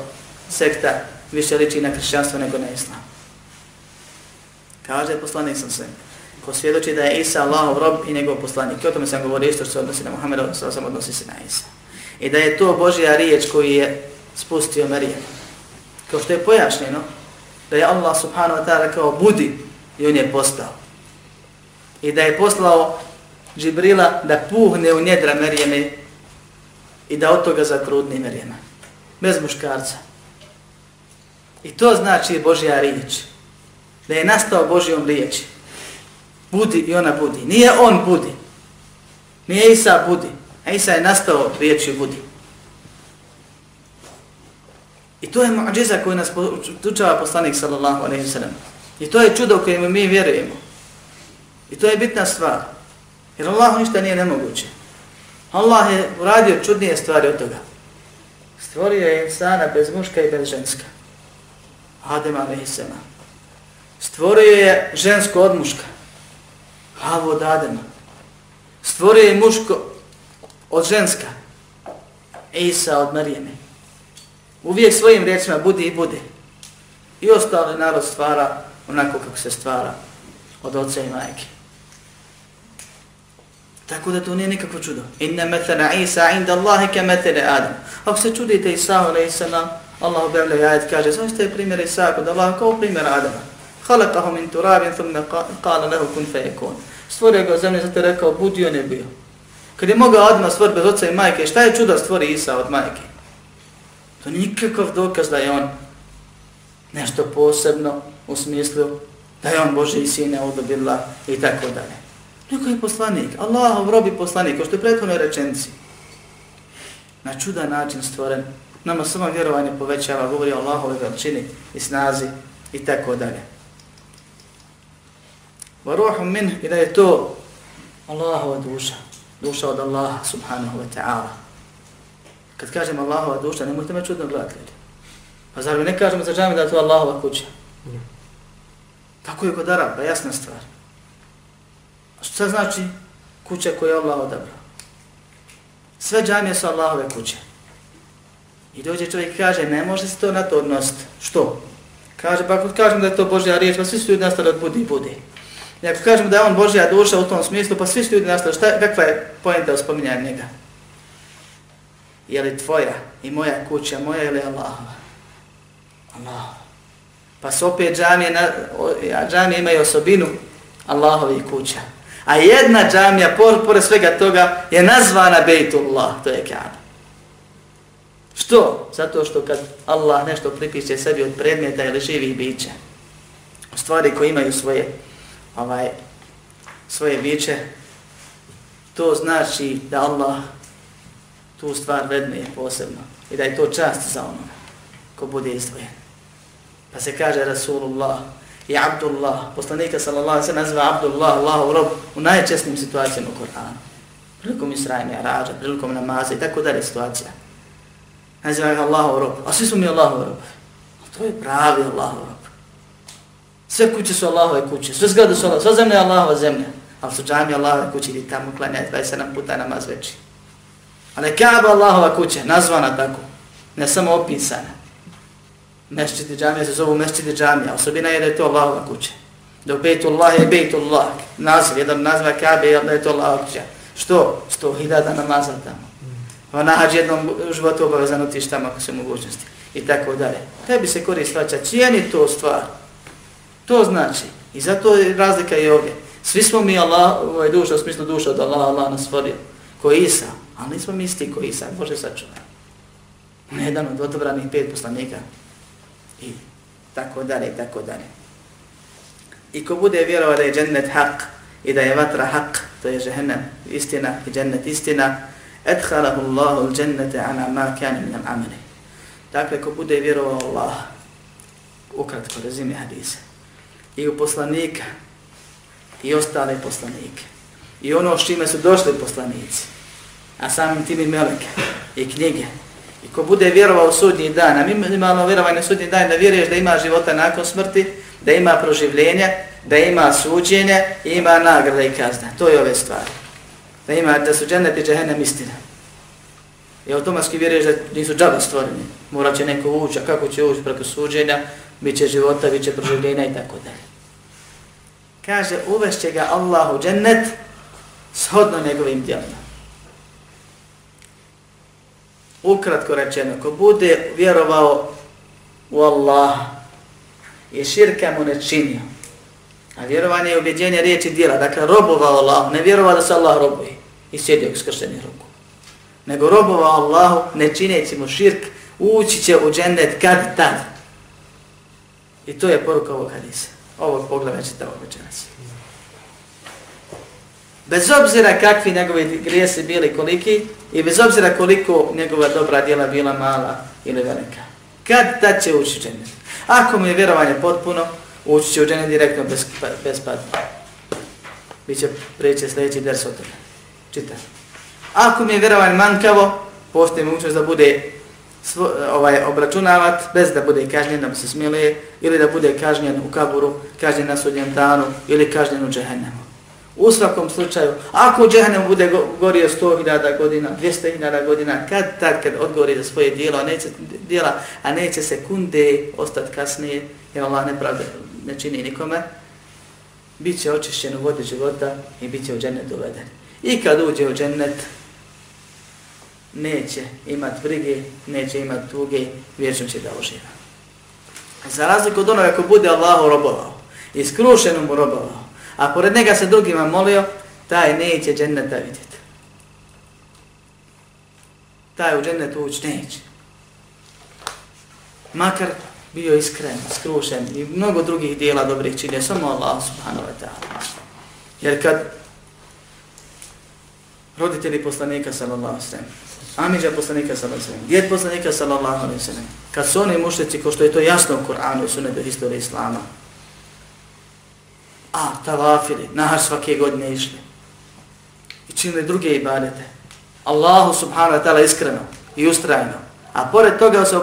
sekta više liči na kršćanstvo nego na islam. Kaže poslanik sam sve, ko svjedoči da je Isa Allahov rob i njegov poslanik. I o tome sam govorio isto što se odnosi na Muhammeda, što sam odnosi se na Isa. I da je to Božja riječ koji je spustio Marijan. Kao što je pojašnjeno, da je Allah subhanahu wa ta'ala kao budi i on je postao. I da je poslao Džibrila da puhne u njedra Merijeme i da od toga zatrudni Marijema. Bez muškarca. I to znači Božja riječ. Da je nastao Božjom riječi. Budi i ona budi. Nije on budi. Nije Isa budi. A Isa je nastao riječi budi. I to je muđiza koju nas tučava poslanik sallallahu alaihi sallam. I to je čudo kojemu mi vjerujemo. I to je bitna stvar. Jer Allah ništa nije nemoguće. Allah je uradio čudnije stvari od toga. Stvorio je insana bez muška i bez ženska. Adem alaihi. Stvorio je žensko od muška. Havu od Adema. Stvorio je muško od ženska. Isa od Marijeme. Uvijek svojim riječima budi i bude. I ostali narod stvara onako kako se stvara od oca i majke. Tako da to nije nikakvo čudo. Inna metana Isa inda Allahi ke metene Adam. Ako se čudite Isa, alaih sallam, Allah objavlja ajet kaže, zašto je primjer Isa kod Allah kao primjer Adama? Halakahu min turabin thumme kala lehu kun fayakun. Stvorio ga zemlje, zato je rekao, budi on je bio. Kad je mogao Adama stvoriti bez oca i majke, šta je čudo stvori Isa od majke? To nije nikakav dokaz da je on nešto posebno u smislu da je on Boži sin, sine odobila i tako dalje. Neko je poslanik, Allahov robi poslanik, kao što je prethodno rečenci. Na čudan način stvoren, nama samo vjerovanje povećava, govori o Allahove veličini i snazi i tako dalje. Varuhum min i da je to Allahova duša, duša od Allaha subhanahu wa ta'ala. Kad kažem Allahova duša, nemojte me čudno gledati ljudi. Pa zar mi ne kažemo za džami da je to Allahova kuća? Tako je kod Araba, jasna stvar. Šta znači kuća koju je Allah odabrao? Sve džamije su Allahove kuće. I dođe čovjek i kaže, ne može se to na to odnositi. Što? Kaže, pa ako kažem da je to Božja riječ, pa svi su ljudi nastali od budi i budi. I ako kažemo da je on Božja duša u tom smislu, pa svi su ljudi nastali, šta, kakva je pojenta u spominjanju njega? Je li tvoja i moja kuća, moja ili Allahova? Allah. Pa se opet džamije, na, džamije imaju osobinu Allahovi kuća. A jedna džamija, pored svega toga, je nazvana Bejtullah, to je Kaaba. Što? Zato što kad Allah nešto pripiše sebi od predmeta ili živih bića, stvari koje imaju svoje, ovaj, svoje biće, to znači da Allah tu stvar vedne posebno i da je to čast za onoga ko bude izdvojen. Pa se kaže Rasulullah, i Abdullah, poslanika sallallahu se naziva Abdullah, Allahov rob, u najčestnim situacijama u Koranu. Prilikom Israjne, Arađa, prilikom namaza i tako dalje situacija. Naziva ga Allahov rob, a svi su mi Allahov rob. A to je pravi Allahov rob. Sve kuće su Allahove kuće, sve zgrade su Allahove, sva zemlja je Allahova zemlja. Ali su džami Allahove kuće, idi tamo klanjati 27 puta namaz veći. Ali Kaaba Allahova kuća, nazvana tako, ne samo opisana. Mešćidi džamija se zovu mešćidi džamija, osobina je da je to Allahova kuća. Dok Bejtullah je Bejtullah, naziv, jedan naziva Kabe je da je to Allahova kuća. Što? Sto hiljada namaza tamo. Pa nahađ jednom životu obavezan otiš tamo ako se mogućnosti. I tako dalje. Tebi se koristi svača, cijeni to stvar. To znači. I zato je razlika i ovdje. Svi smo mi Allah, ovaj duša, u smislu duša od Allah, Allah nas stvorio. Ko Isa, ali nismo mi isti ko Isa, Bože sačuvaj. On je jedan od odobranih pet poslanika. I tako dalje, tako dalje. I ko bude vjerovao da je džennet haq i da je vatra haq, to je žehennem istina i džennet istina, edhalahu Allahu l-džennete ana ma kani min al-amri. Dakle, ko bude vjerovao Allah, ukratko rezime hadise, i u poslanika, i ostale poslanike, i ono s čime su došli poslanici, a samim tim i meleke, i knjige, i ko bude vjerovao u sudnji dan, a minimalno vjerovanje u sudnji dan, da vjeruješ da ima života nakon smrti, da ima proživljenje, da ima suđenje i ima nagrada i kazna. To je ove stvari. Da ima, da su džennet i džehennem istina. I automatski vjeruješ da nisu džaba stvoreni. Morat će neko ući, a kako će ući preko suđenja, bit će života, bit će proživljenja i tako dalje. Kaže, uvešće ga Allah u džennet shodno njegovim djelima. Ukratko rečeno, ko bude vjerovao u Allah i širka mu ne činio, a vjerovanje je objeđenje riječi djela, dakle robovao Allah, ne vjerovao da se Allah robuje i sjedio u skrštenih ruku, nego robovao Allahu ne čineći mu širk, ući će u džennet kad tad. I to je poruka ovog hadisa. Ovog pogleda čitavog ovog večeras. Bez obzira kakvi njegovi grijesi bili koliki i bez obzira koliko njegova dobra djela bila mala ili velika. Kad ta će ući džennet? Ako mu je vjerovanje potpuno, ući će u džennet direktno bez, bez patnje. Biće preće sljedeći ders o tome. Čitaj. Ako mi je vjerovanje mankavo, postoji mogućnost da bude svo, ovaj obračunavat bez da bude kažnjen da se smiluje ili da bude kažnjen u kaburu, kažnjen na sudnjem danu ili kažnjen u džehennemu. U svakom slučaju, ako džehennem bude gorio 100.000 godina, 200.000 godina, kad tad kad odgovori za svoje dijelo, a neće, dijela, a neće sekunde ostati kasnije, jer Allah nepravde ne čini nikome, bit će očišćen u vodi života i bit će u džennet uveden. I kad uđe u džennet, neće imat brige, neće imat tuge, vječno će da uživa. Za razliku od onoga ko bude Allahu robovao, iskrušeno mu robovao, a pored njega se drugima molio, taj neće dženneta vidjeti. Taj u džennetu ući neće. Makar bio iskren, skrušen i mnogo drugih dijela dobrih činje, samo Allah subhanahu wa ta'ala. Jer kad roditelji poslanika sallallahu sallam, Amidža poslanika sallallahu sallam, djed poslanika sallallahu sallam, kad su oni mušlici, ko što je to jasno u Kur'anu i sunetu historije Islama, a tavafili, nahar svake godine išli. I činili druge ibadete. Allahu subhanahu wa ta'ala iskreno i ustrajno. A pored toga se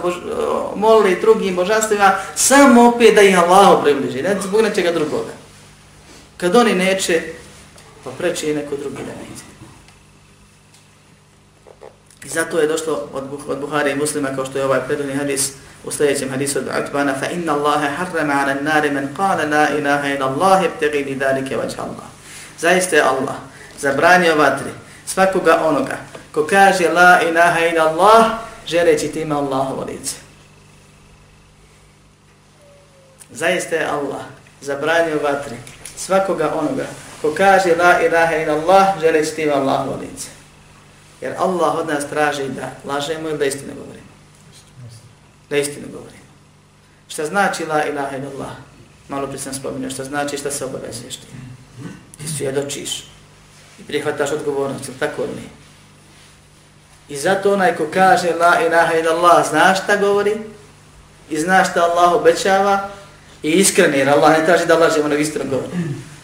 molili drugim božanstvima samo opet da ih Allahu približi, ne zbog nečega drugoga. Kad oni neće, pa preći i neko drugi da neće. I zato je došlo od, od Buhari i muslima, kao što je ovaj predvodni hadis, u sljedećem hadisu od Utbana, fa inna Allahe harrama ala nari men qala la ilaha ila Allahe btegi li dalike vađa Allah. Zaiste Allah zabranio vatri svakoga onoga ko kaže la ilaha ila Allah, želeći time Allahovo lice. Zaiste Allah zabranio vatri svakoga onoga ko kaže la ilaha ila Allah, želeći time Allahovo lice. Jer Allah od nas traži da lažemo ili da istinu govorimo da istinu govorimo. Šta znači la ilaha illallah? Malo prije sam spominio šta znači šta se obavezuješ ti. Ti svjedočiš i prihvataš odgovornost, ili tako li? I zato onaj ko kaže la ilaha illallah, znaš šta govori i znaš šta Allah obećava i iskreni, jer Allah ne traži da lažemo nego istinu govori.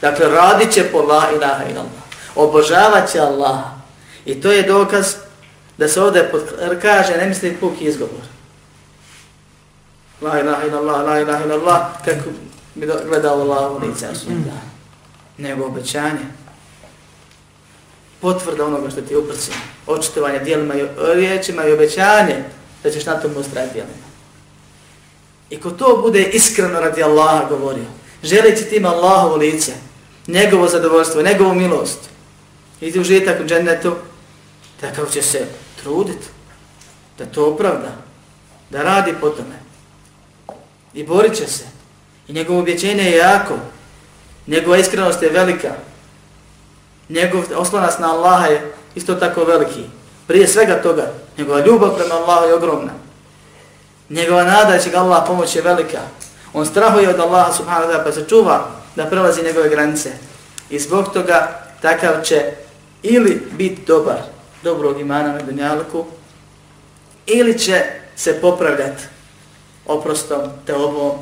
Dakle, radit će po la ilaha illallah. Obožavat će Allah. I to je dokaz da se ovdje kaže, ne misli puki izgovor. La ilaha illallah, la ilaha illallah, kako bi gledao Allah u lice Asunda. Nego obećanje. Potvrda onoga što ti je uprcio. Očitovanje dijelima i riječima i obećanje da ćeš na tom ustrajati dijelima. I ko to bude iskreno radi Allaha govorio, želeći tim Allahovu lice, njegovo zadovoljstvo, njegovu milost, i ti užitak u džennetu, takav će se truditi da to opravda, da radi po tome. I borit će se. I njegovo objećenje je jako. Njegova iskrenost je velika. Njegov oslonac na Allaha je isto tako veliki. Prije svega toga, njegova ljubav prema Allahu je ogromna. Njegova nada će ga Allah pomoći je velika. On strahuje od Allaha subhanahu wa ta'ala pa se čuva da prelazi njegove granice. I zbog toga takav će ili biti dobar, dobrog imana na dunjalku, ili će se popravljati oprostom, te obom,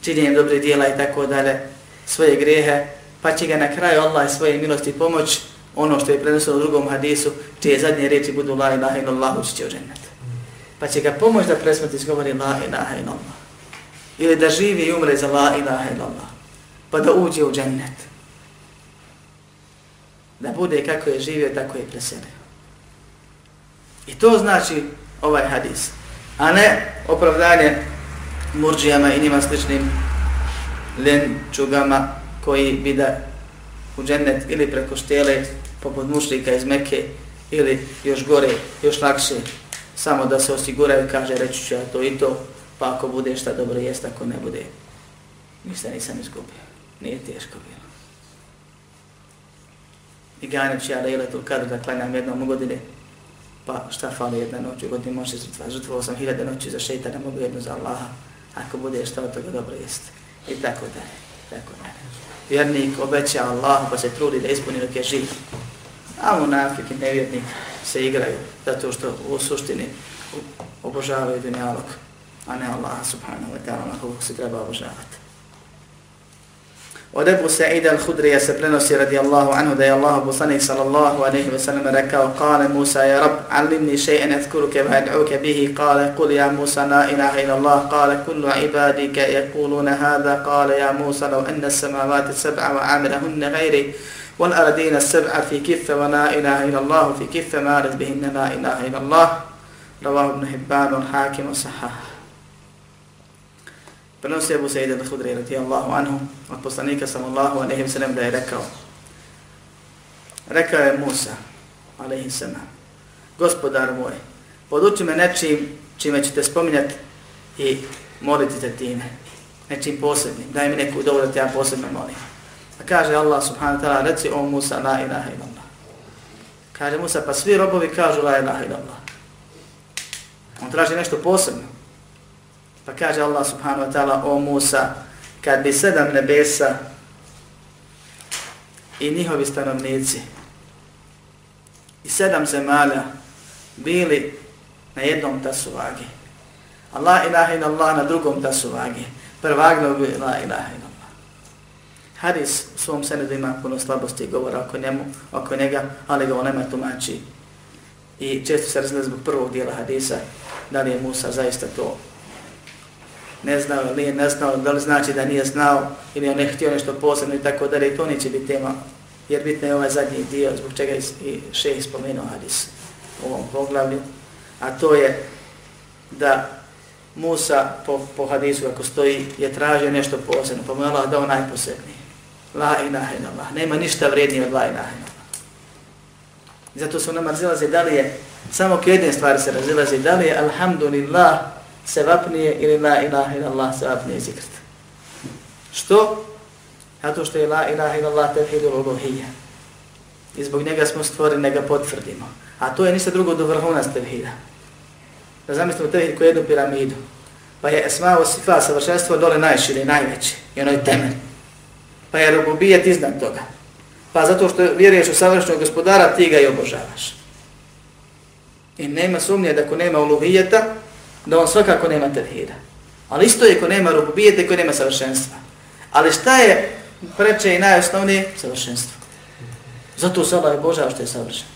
činjenjem dobre dijela i tako dalje, svoje grijehe, pa će ga na kraju Allah svoje milosti pomoć ono što je prenosilo u drugom hadisu, čije zadnje riječi budu la ilaha illallah ući će u džennet. Pa će ga pomoć da presmrti izgovori la ilaha illallah. Ili da živi i umre za la ilaha illallah. Pa da uđe u džennet. Da bude kako je živio, tako je preselio. I to znači ovaj hadis. A ne opravdanje murđijama i njima sličnim lenčugama koji bi da u džennet ili preko štele poput mušlika iz Mekke ili još gore, još lakše, samo da se osiguraju, kaže, reći ću ja to i to, pa ako bude šta dobro jest, ako ne bude, ništa nisam izgubio. Nije teško bilo. I ganjam ću ja da ili tu kadu da klanjam jednom u godine, pa šta fali jedna noć u godini, može žrtva. Žrtvovao sam hiljada noći za šeitana, mogu jednu za Allaha, ako bude šta od toga dobro jest. I tako dalje, tako dalje. Vjernik obeća Allah pa se trudi da ispuni dok je živ. A munafik i nevjernik se igraju zato što u suštini obožavaju dunjalog, a ne Allah subhanahu wa ta'ala kako se treba obožavati. Od Ebu Sa'ida al-Hudrija se prenosi radijallahu anhu da je Allah poslanik sallallahu alaihi wa sallam rekao Kale Musa ja Rab, alimni še'en ethkuruke va ad'uke bihi Kale kul ja Musa na ilaha ila Allah Kale kullu ibadike yakuluna hada Kale ja Musa lau enna samavati sab'a wa amirahunne gajri والأردين السبعة في كفة ولا إله إلا الله في كفة ما بهن لا إله إلا الله رواه ابن حبان والحاكم وصححه Prenosi Ebu Sejid al-Hudri radijallahu anhu od poslanika sallallahu alaihi wa sallam da je rekao Rekao je Musa alaihi sallam Gospodar moj, poduči me nečim čime ćete spominjati i moliti te time. Nečim posebnim. Daj mi neku dovolj da te ja posebno molim. Pa kaže Allah subhanahu wa ta'ala, reci o Musa, la ilaha illallah. Kaže Musa, pa svi robovi kažu la ilaha illallah. On traži nešto posebno. Pa kaže Allah subhanahu wa ta'ala, o Musa, kad bi sedam nebesa i njihovi stanovnici i sedam zemalja bili na jednom tasu vage. Allah ilaha Allah na drugom tasu vage. Prvagno bi la ilaha illallah. Hadis u svom senedu ima puno slabosti i govora oko, njemu, oko njega, ali ga on nema tumači. I često se razgleda zbog prvog dijela hadisa, da li je Musa zaista to ne znao ili nije ne znao, da li znači da nije znao ili on ne htio nešto posebno i tako da li to neće biti tema, jer bitno je ovaj zadnji dio zbog čega je i šeh spomenuo hadis u ovom poglavlju, a to je da Musa po, po hadisu kako stoji je tražio nešto posebno, pa mu je Allah dao najposebnije. La ilaha illallah. Nema ništa vrednije od la ilaha illallah. Zato su nam razilaze da li je, samo k jedne stvari se razilaze, da li je alhamdulillah se vapnije ili la ilaha illallah se vapnije zikrt. Što? Zato što je la ilaha illallah tevhidul uluhija. I zbog njega smo stvorili, ga potvrdimo. A to je ništa drugo do vrhuna tevhida. Da zamislimo tevhid koji jednu piramidu. Pa je esma o sifa savršenstvo dole najširi, najveći. I ono je temelj pa je rububijet iznad toga. Pa zato što vjeruješ u savršenog gospodara, ti ga i obožavaš. I nema sumnje da ko nema uluhijeta, da on svakako nema tevhida. Ali isto je ko nema rububijete, ko nema savršenstva. Ali šta je preče i najosnovnije? Savršenstvo. Zato se Allah obožava što je savršen.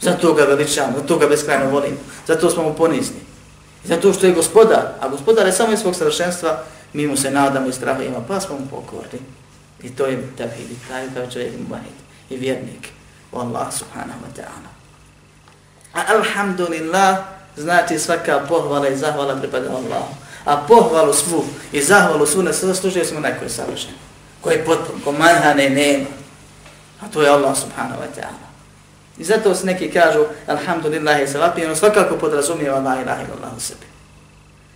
Zato ga veličam, zato ga beskrajno volim. Zato smo mu ponizni. Zato što je gospodar, a gospodar je samo iz svog savršenstva, mi mu se nadamo i strahujemo, pa smo mu pokorni. I to je tevhid, i taj kao čovjek mubahid i vjernik Allah subhanahu wa ta'ala. A alhamdulillah znači svaka pohvala i zahvala pripada Allahu. A pohvalu svu i zahvalu svu ne služuje smo neko je savršen. Koji je potpun, ko manhane nema. A to je Allah subhanahu wa ta'ala. I zato se neki kažu alhamdulillah i ono svakako podrazumijeva la ilaha illallah u sebi.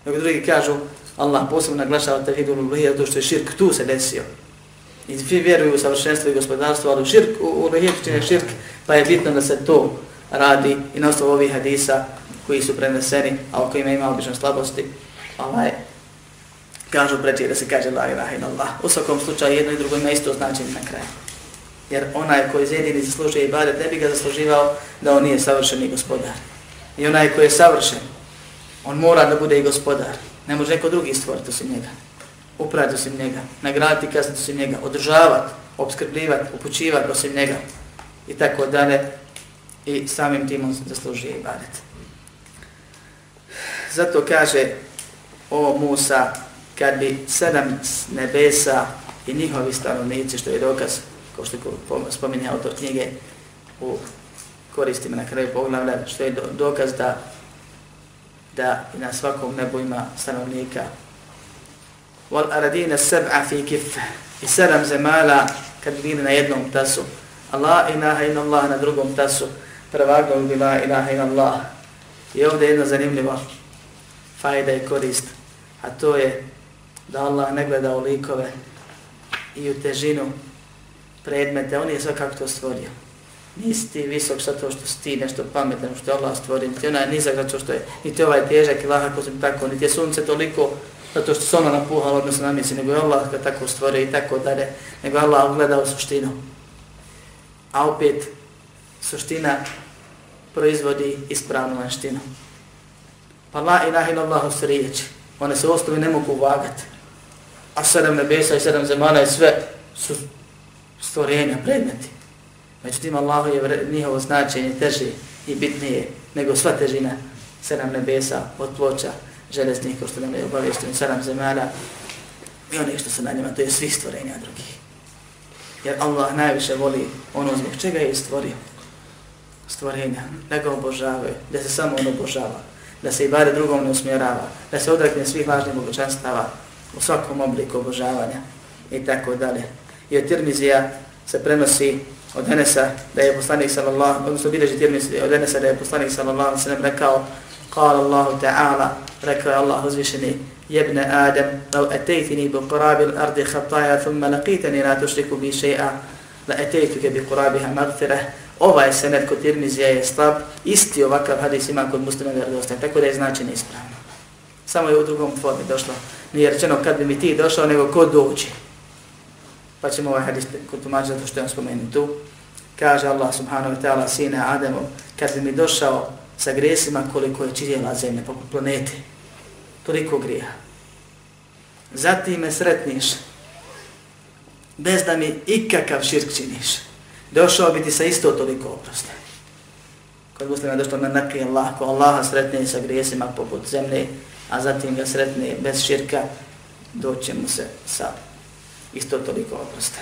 Dok drugi kažu Allah posebno naglašava tevhidu luluhija zato što je širk tu se desio I svi vjeruju u savršenstvo i gospodarstvo, ali širk, u, u čine širk, pa je bitno da se to radi i na osnovu ovih hadisa koji su preneseni, a u kojima ima obično slabosti, ovaj, kažu preći da se kaže la ilaha ila Allah. U svakom slučaju jedno i drugo ima isto značenje na kraju. Jer onaj koji jedini zaslužuje ibadet ne bi ga zasluživao da on nije savršeni gospodar. I onaj koji je savršen, on mora da bude i gospodar. Ne može neko drugi stvoriti osim njega. Upraviti osim njega, nagraditi kazniti osim njega, održavati, obskrbljivati, upućivati osim njega i tako dalje. I samim tim on zaslužuje ibadet. Zato kaže o Musa, kad bi sedam nebesa i njihovi stanovnici, što je dokaz, kao što spominje autor knjige u koristima na kraju poglavlja, što je dokaz da da i na svakom nebu ima stanovnika. Wal aradina sab'a fi kif. I sedam zemala kad bi bili na jednom tasu. Allah inaha in Allah na drugom tasu. Prvagom bi la ilaha in Allah. I ovdje jedna zanimljiva fajda i korist. A to je da Allah ne gleda u likove i u težinu predmete. On je svakako to stvorio nisi ti visok zato što si ti nešto pametan, što je Allah stvorio, niti onaj nizak zato što je, niti ovaj težak i lahak, tako, niti je sunce toliko zato što se ono napuhalo, odnosno na nego je Allah ga tako stvorio i tako dalje, nego Allah gleda u suštinu. A opet, suština proizvodi ispravnu vanštinu. Pa la ilaha illallah su riječi, one se osnovi ne mogu vagati. A sedam nebesa i sedam zemana i sve su stvorenja, predmeti. Međutim, Allah je njihovo značenje teže i bitnije nego sva težina sedam nebesa od ploča železnih, ko što nam je obavješteno sedam zemana i onih što se na njima, to je svih stvorenja drugih. Jer Allah najviše voli ono zbog čega je stvorio stvorenja, da ga obožavaju, da se samo on obožava, da se i bare drugom ne usmjerava, da se odrekne svih važnih bogočanstava u svakom obliku obožavanja i tako dalje. I od Tirmizija se prenosi od Enesa da je poslanik sallallahu odnosno bileži tirmizi od Enesa da je poslanik sallallahu sallam rekao قال الله تعالى ركى الله uzvišeni jebne Adem lau etejtini bi kurabi l'ardi khattaja thumma laqitani la tušriku bi še'a la etejtuke bi kurabiha magfirah ovaj sened kod Tirmizija je slab. Isti ovakav hadis ima kod muslima vjerodostan, tako da je značenje ispravno samo je u drugom formi došlo. Nije rečeno kad bi mi ti došao nego ko dođe. Pa ćemo ovaj hadis kod tumačiti zato što je on spomenut tu. Kaže Allah subhanahu wa ta'ala sine Ademu, kad bi mi došao sa gresima koliko je čidjela zemlje po planete, toliko grija. Zatim me sretniš, bez da mi ikakav širk činiš, došao bi ti sa isto toliko oproste. Kod muslima došlo na naki Allah, ko Allaha sretne sa grijesima poput zemlje, a zatim ga sretne bez širka, doće mu se sa isto toliko oprosta.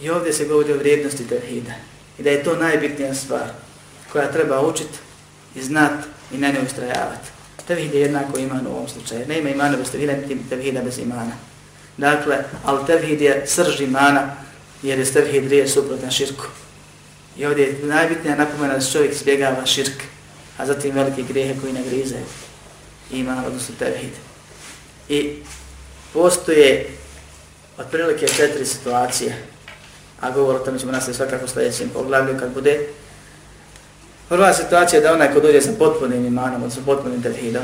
I ovdje se govori o vrijednosti tevhida. I da je to najbitnija stvar koja treba učiti i znat i na ne ustrajavati. Tevhid je jednako iman u ovom slučaju. Ne ima imana bez tevhida, niti tevhida bez imana. Dakle, al tevhid je srž imana, jer je tevhid rije suprotna širku. I ovdje je najbitnija napomena da čovjek izbjegava širk, a zatim velike grijehe koji nagrizaju iman, odnosno tevhid. I postoje otprilike četiri situacije, a govor o tome ćemo nastaviti svakako sljedećem poglavlju kad bude. Prva situacija je da onaj ko dođe sa potpunim imanom, odnosno potpunim tevhidom,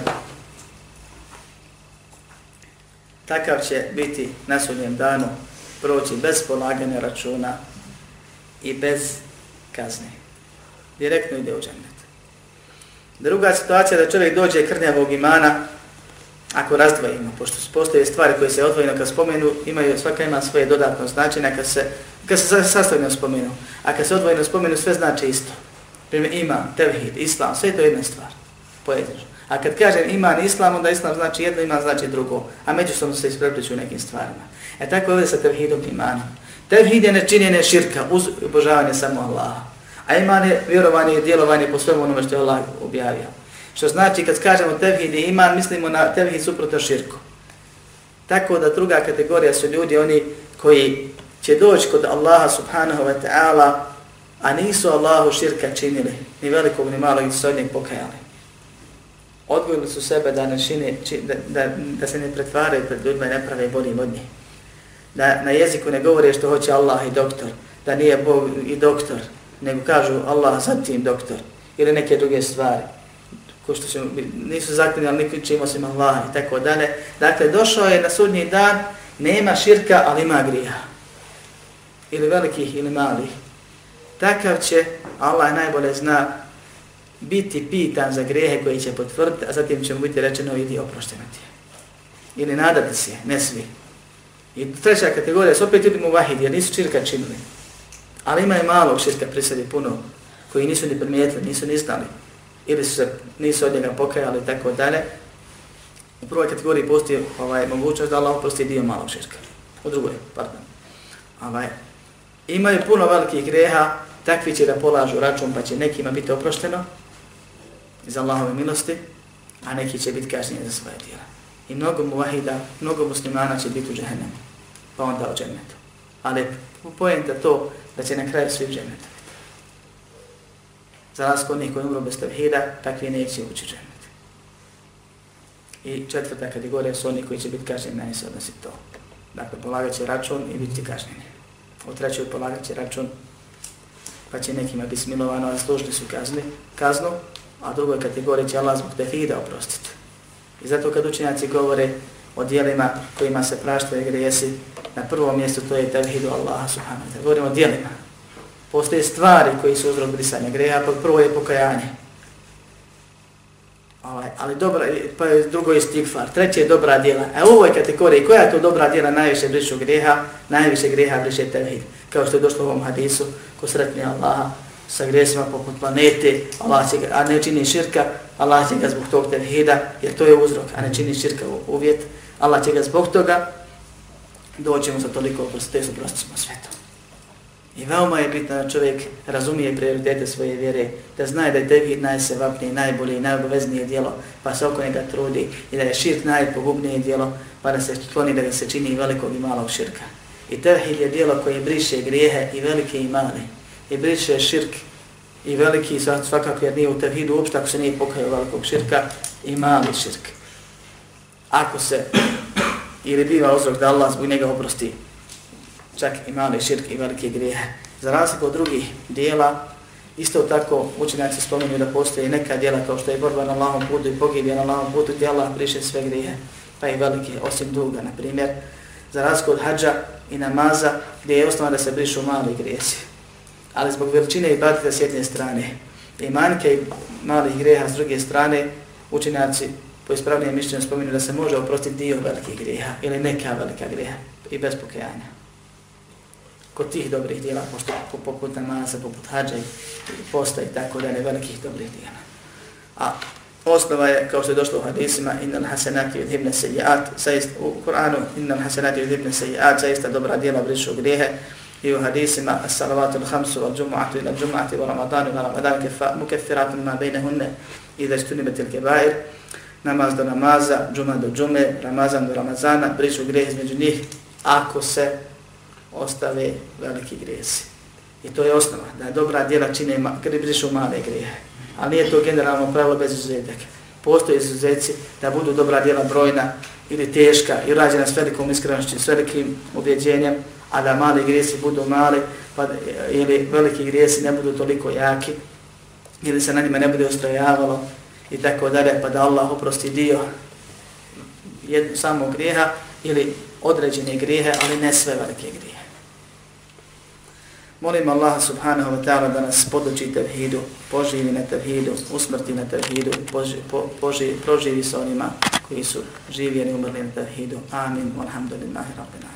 takav će biti na sudnjem danu proći bez polaganja računa i bez kazne. Direktno ide u džennet. Druga situacija je da čovjek dođe krnjavog imana, ako razdvojimo, pošto postoje stvari koje se odvojeno kad spomenu, imaju, svaka ima svoje dodatno značenje, kad se, kad se sastavljeno spomenu, a kad se odvojeno spomenu, sve znači isto. Primjer, imam, tevhid, islam, sve je to jedna stvar, pojedinačno. A kad kažem iman islam, onda islam znači jedno, iman znači drugo, a međusobno se isprepliču u nekim stvarima. E tako je ovdje sa tevhidom imanom. Tevhid je nečinjenje širka, uz obožavanje samo Allaha. A iman je vjerovanje i djelovanje po svemu onome što je Allah objavio. Što znači kad kažemo tevhid i iman, mislimo na tevhid suprotno širku. Tako da druga kategorija su ljudi, oni koji će doći kod Allaha subhanahu wa ta'ala, a nisu Allahu širka činili, ni velikog ni malog, ni se pokajali. Odgojili su sebe da, ne šine, da, da, da se ne pretvaraju pred ljudima i ne prave boljim od njih. da na jeziku ne govore što hoće Allah i doktor, da nije Bog i doktor, nego kažu Allah zatim doktor ili neke druge stvari ko što se nisu zakljeni, ali nikom čimo se Allah i tako dalje. Dakle, došao je na sudnji dan, nema širka, ali ima grija. Ili velikih ili malih. Takav će, Allah najbolje zna, biti pitan za grehe koji će potvrditi, a zatim će mu biti rečeno, idi oprošteno ti. Ili nadati se, ne svi. I treća kategorija su opet ljudi mu vahidi, jer nisu širka činili. Ali ima i malo širka pri sebi puno, koji nisu ni primijetili, nisu ni znali ili su se nisu od njega pokajali i tako dalje. U prvoj kategoriji postoji ovaj, mogućnost da Allah oprosti dio malog širka. U drugoj, pardon. Ovaj, imaju puno velikih greha, takvi će da polažu račun pa će nekima biti oprošteno iz Allahove milosti, a neki će biti kažnjeni za svoje djela. I mnogo muvahida, mnogo muslimana će biti u džahennemu, pa onda u džennetu. Ali pojenta to da će na kraju svi u džennetu. Za razliku od koji umru bez tevhida, takvi neće ući džennet. I četvrta kategorija su oni koji će biti kažnjeni, meni se odnosi to. Dakle, polagat će račun i biti kažnjeni. U trećoj polagat će račun, pa će nekima biti smilovano, a služni su kazni, kaznu, a drugoj kategoriji će Allah zbog tevhida oprostiti. I zato kad učenjaci govore o dijelima kojima se praštaju grijesi, na prvom mjestu to je tevhidu Allaha subhanahu wa ta'ala. Govorimo o dijelima, Postoje stvari koji su uzrok brisanja greha, pa prvo je pokajanje. Ovaj, ali dobra, pa je drugo je stigfar, treće je dobra djela. A u ovoj kategoriji, koja je to dobra djela najviše brišu greha? Najviše greha briše tevhid. Kao što je došlo u ovom hadisu, ko sretni Allaha sa gresima poput planete, Allah će ga, a ne čini širka, Allah će ga zbog tog tevhida, jer to je uzrok, a ne čini širka uvjet. Allah će ga zbog toga, doćemo sa toliko oprosti, su prostimo svetom. I veoma je bitno da čovjek razumije prioritete svoje vjere, da zna da je tevhid najsevapnije, najbolje i najobaveznije dijelo, pa se oko njega trudi i da je širk najpogubnije dijelo, pa da se kloni da se čini velikog i malog širka. I tevhid je dijelo koje briše grijehe i velike i male. I briše širk i veliki, svakako jer nije u tevhidu uopšte ako se nije pokajao velikog širka i mali širk. Ako se ili biva uzrok da Allah zbog njega oprosti čak i mali širk i velike grijehe. Za razliku od drugih dijela, isto tako učenjaci spominju da postoje neka dijela kao što je borba na Allahom putu i pogibje na lahom putu gdje Allah briše sve grijehe, pa i velike, osim duga, na primjer. Za razliku od hađa i namaza gdje je osnova da se brišu mali grijesi. Ali zbog veličine i batite s jedne strane i manjke i malih greha s druge strane, učenjaci po ispravnijem mišljenju spominju da se može oprostiti dio velikih grijeha ili neka velika grijeha i bez pokajanja kod tih dobrih dijela, pošto poput namaza, poput hađa i posta i tako da ne velikih dobrih dijela. A osnova je, kao što je došlo u hadisima, innal hasenati od himne sejiat, u Kur'anu, innal hasenati od hibne sejiat, zaista dobra dijela brišu grijehe, i u hadisima, as-salavatul hamsu, al-đumu'atu ila l-đumu'ati, wa ramadanu ila ramadan, mukefiratun ma bejne hunne, i da istuni betil kebair, namaz do namaza, džuma do džume, ramazan do ramazana, brišu greh između njih, ako se ostave veliki gresi. I to je osnova, da dobra djela čine brišu male grehe. Ali nije to generalno pravilo bez izuzetaka. Postoje izuzetci da budu dobra djela brojna ili teška i rađena s velikom iskrenošću, s velikim ubjeđenjem, a da mali grijesi budu mali pa, ili veliki grijesi ne budu toliko jaki ili se na njima ne bude ustrojavalo i tako dalje, pa da Allah oprosti dio jednu samo grijeha ili određene grijehe, ali ne sve velike grijehe. Molim Allaha subhanahu wa ta'ala da nas poduči tevhidu, poživi na tevhidu, usmrti na tevhidu, poži, po, poživi, proživi sa onima koji su živjeni umrli na tevhidu. Amin. Alhamdulillahi rabbil alamin.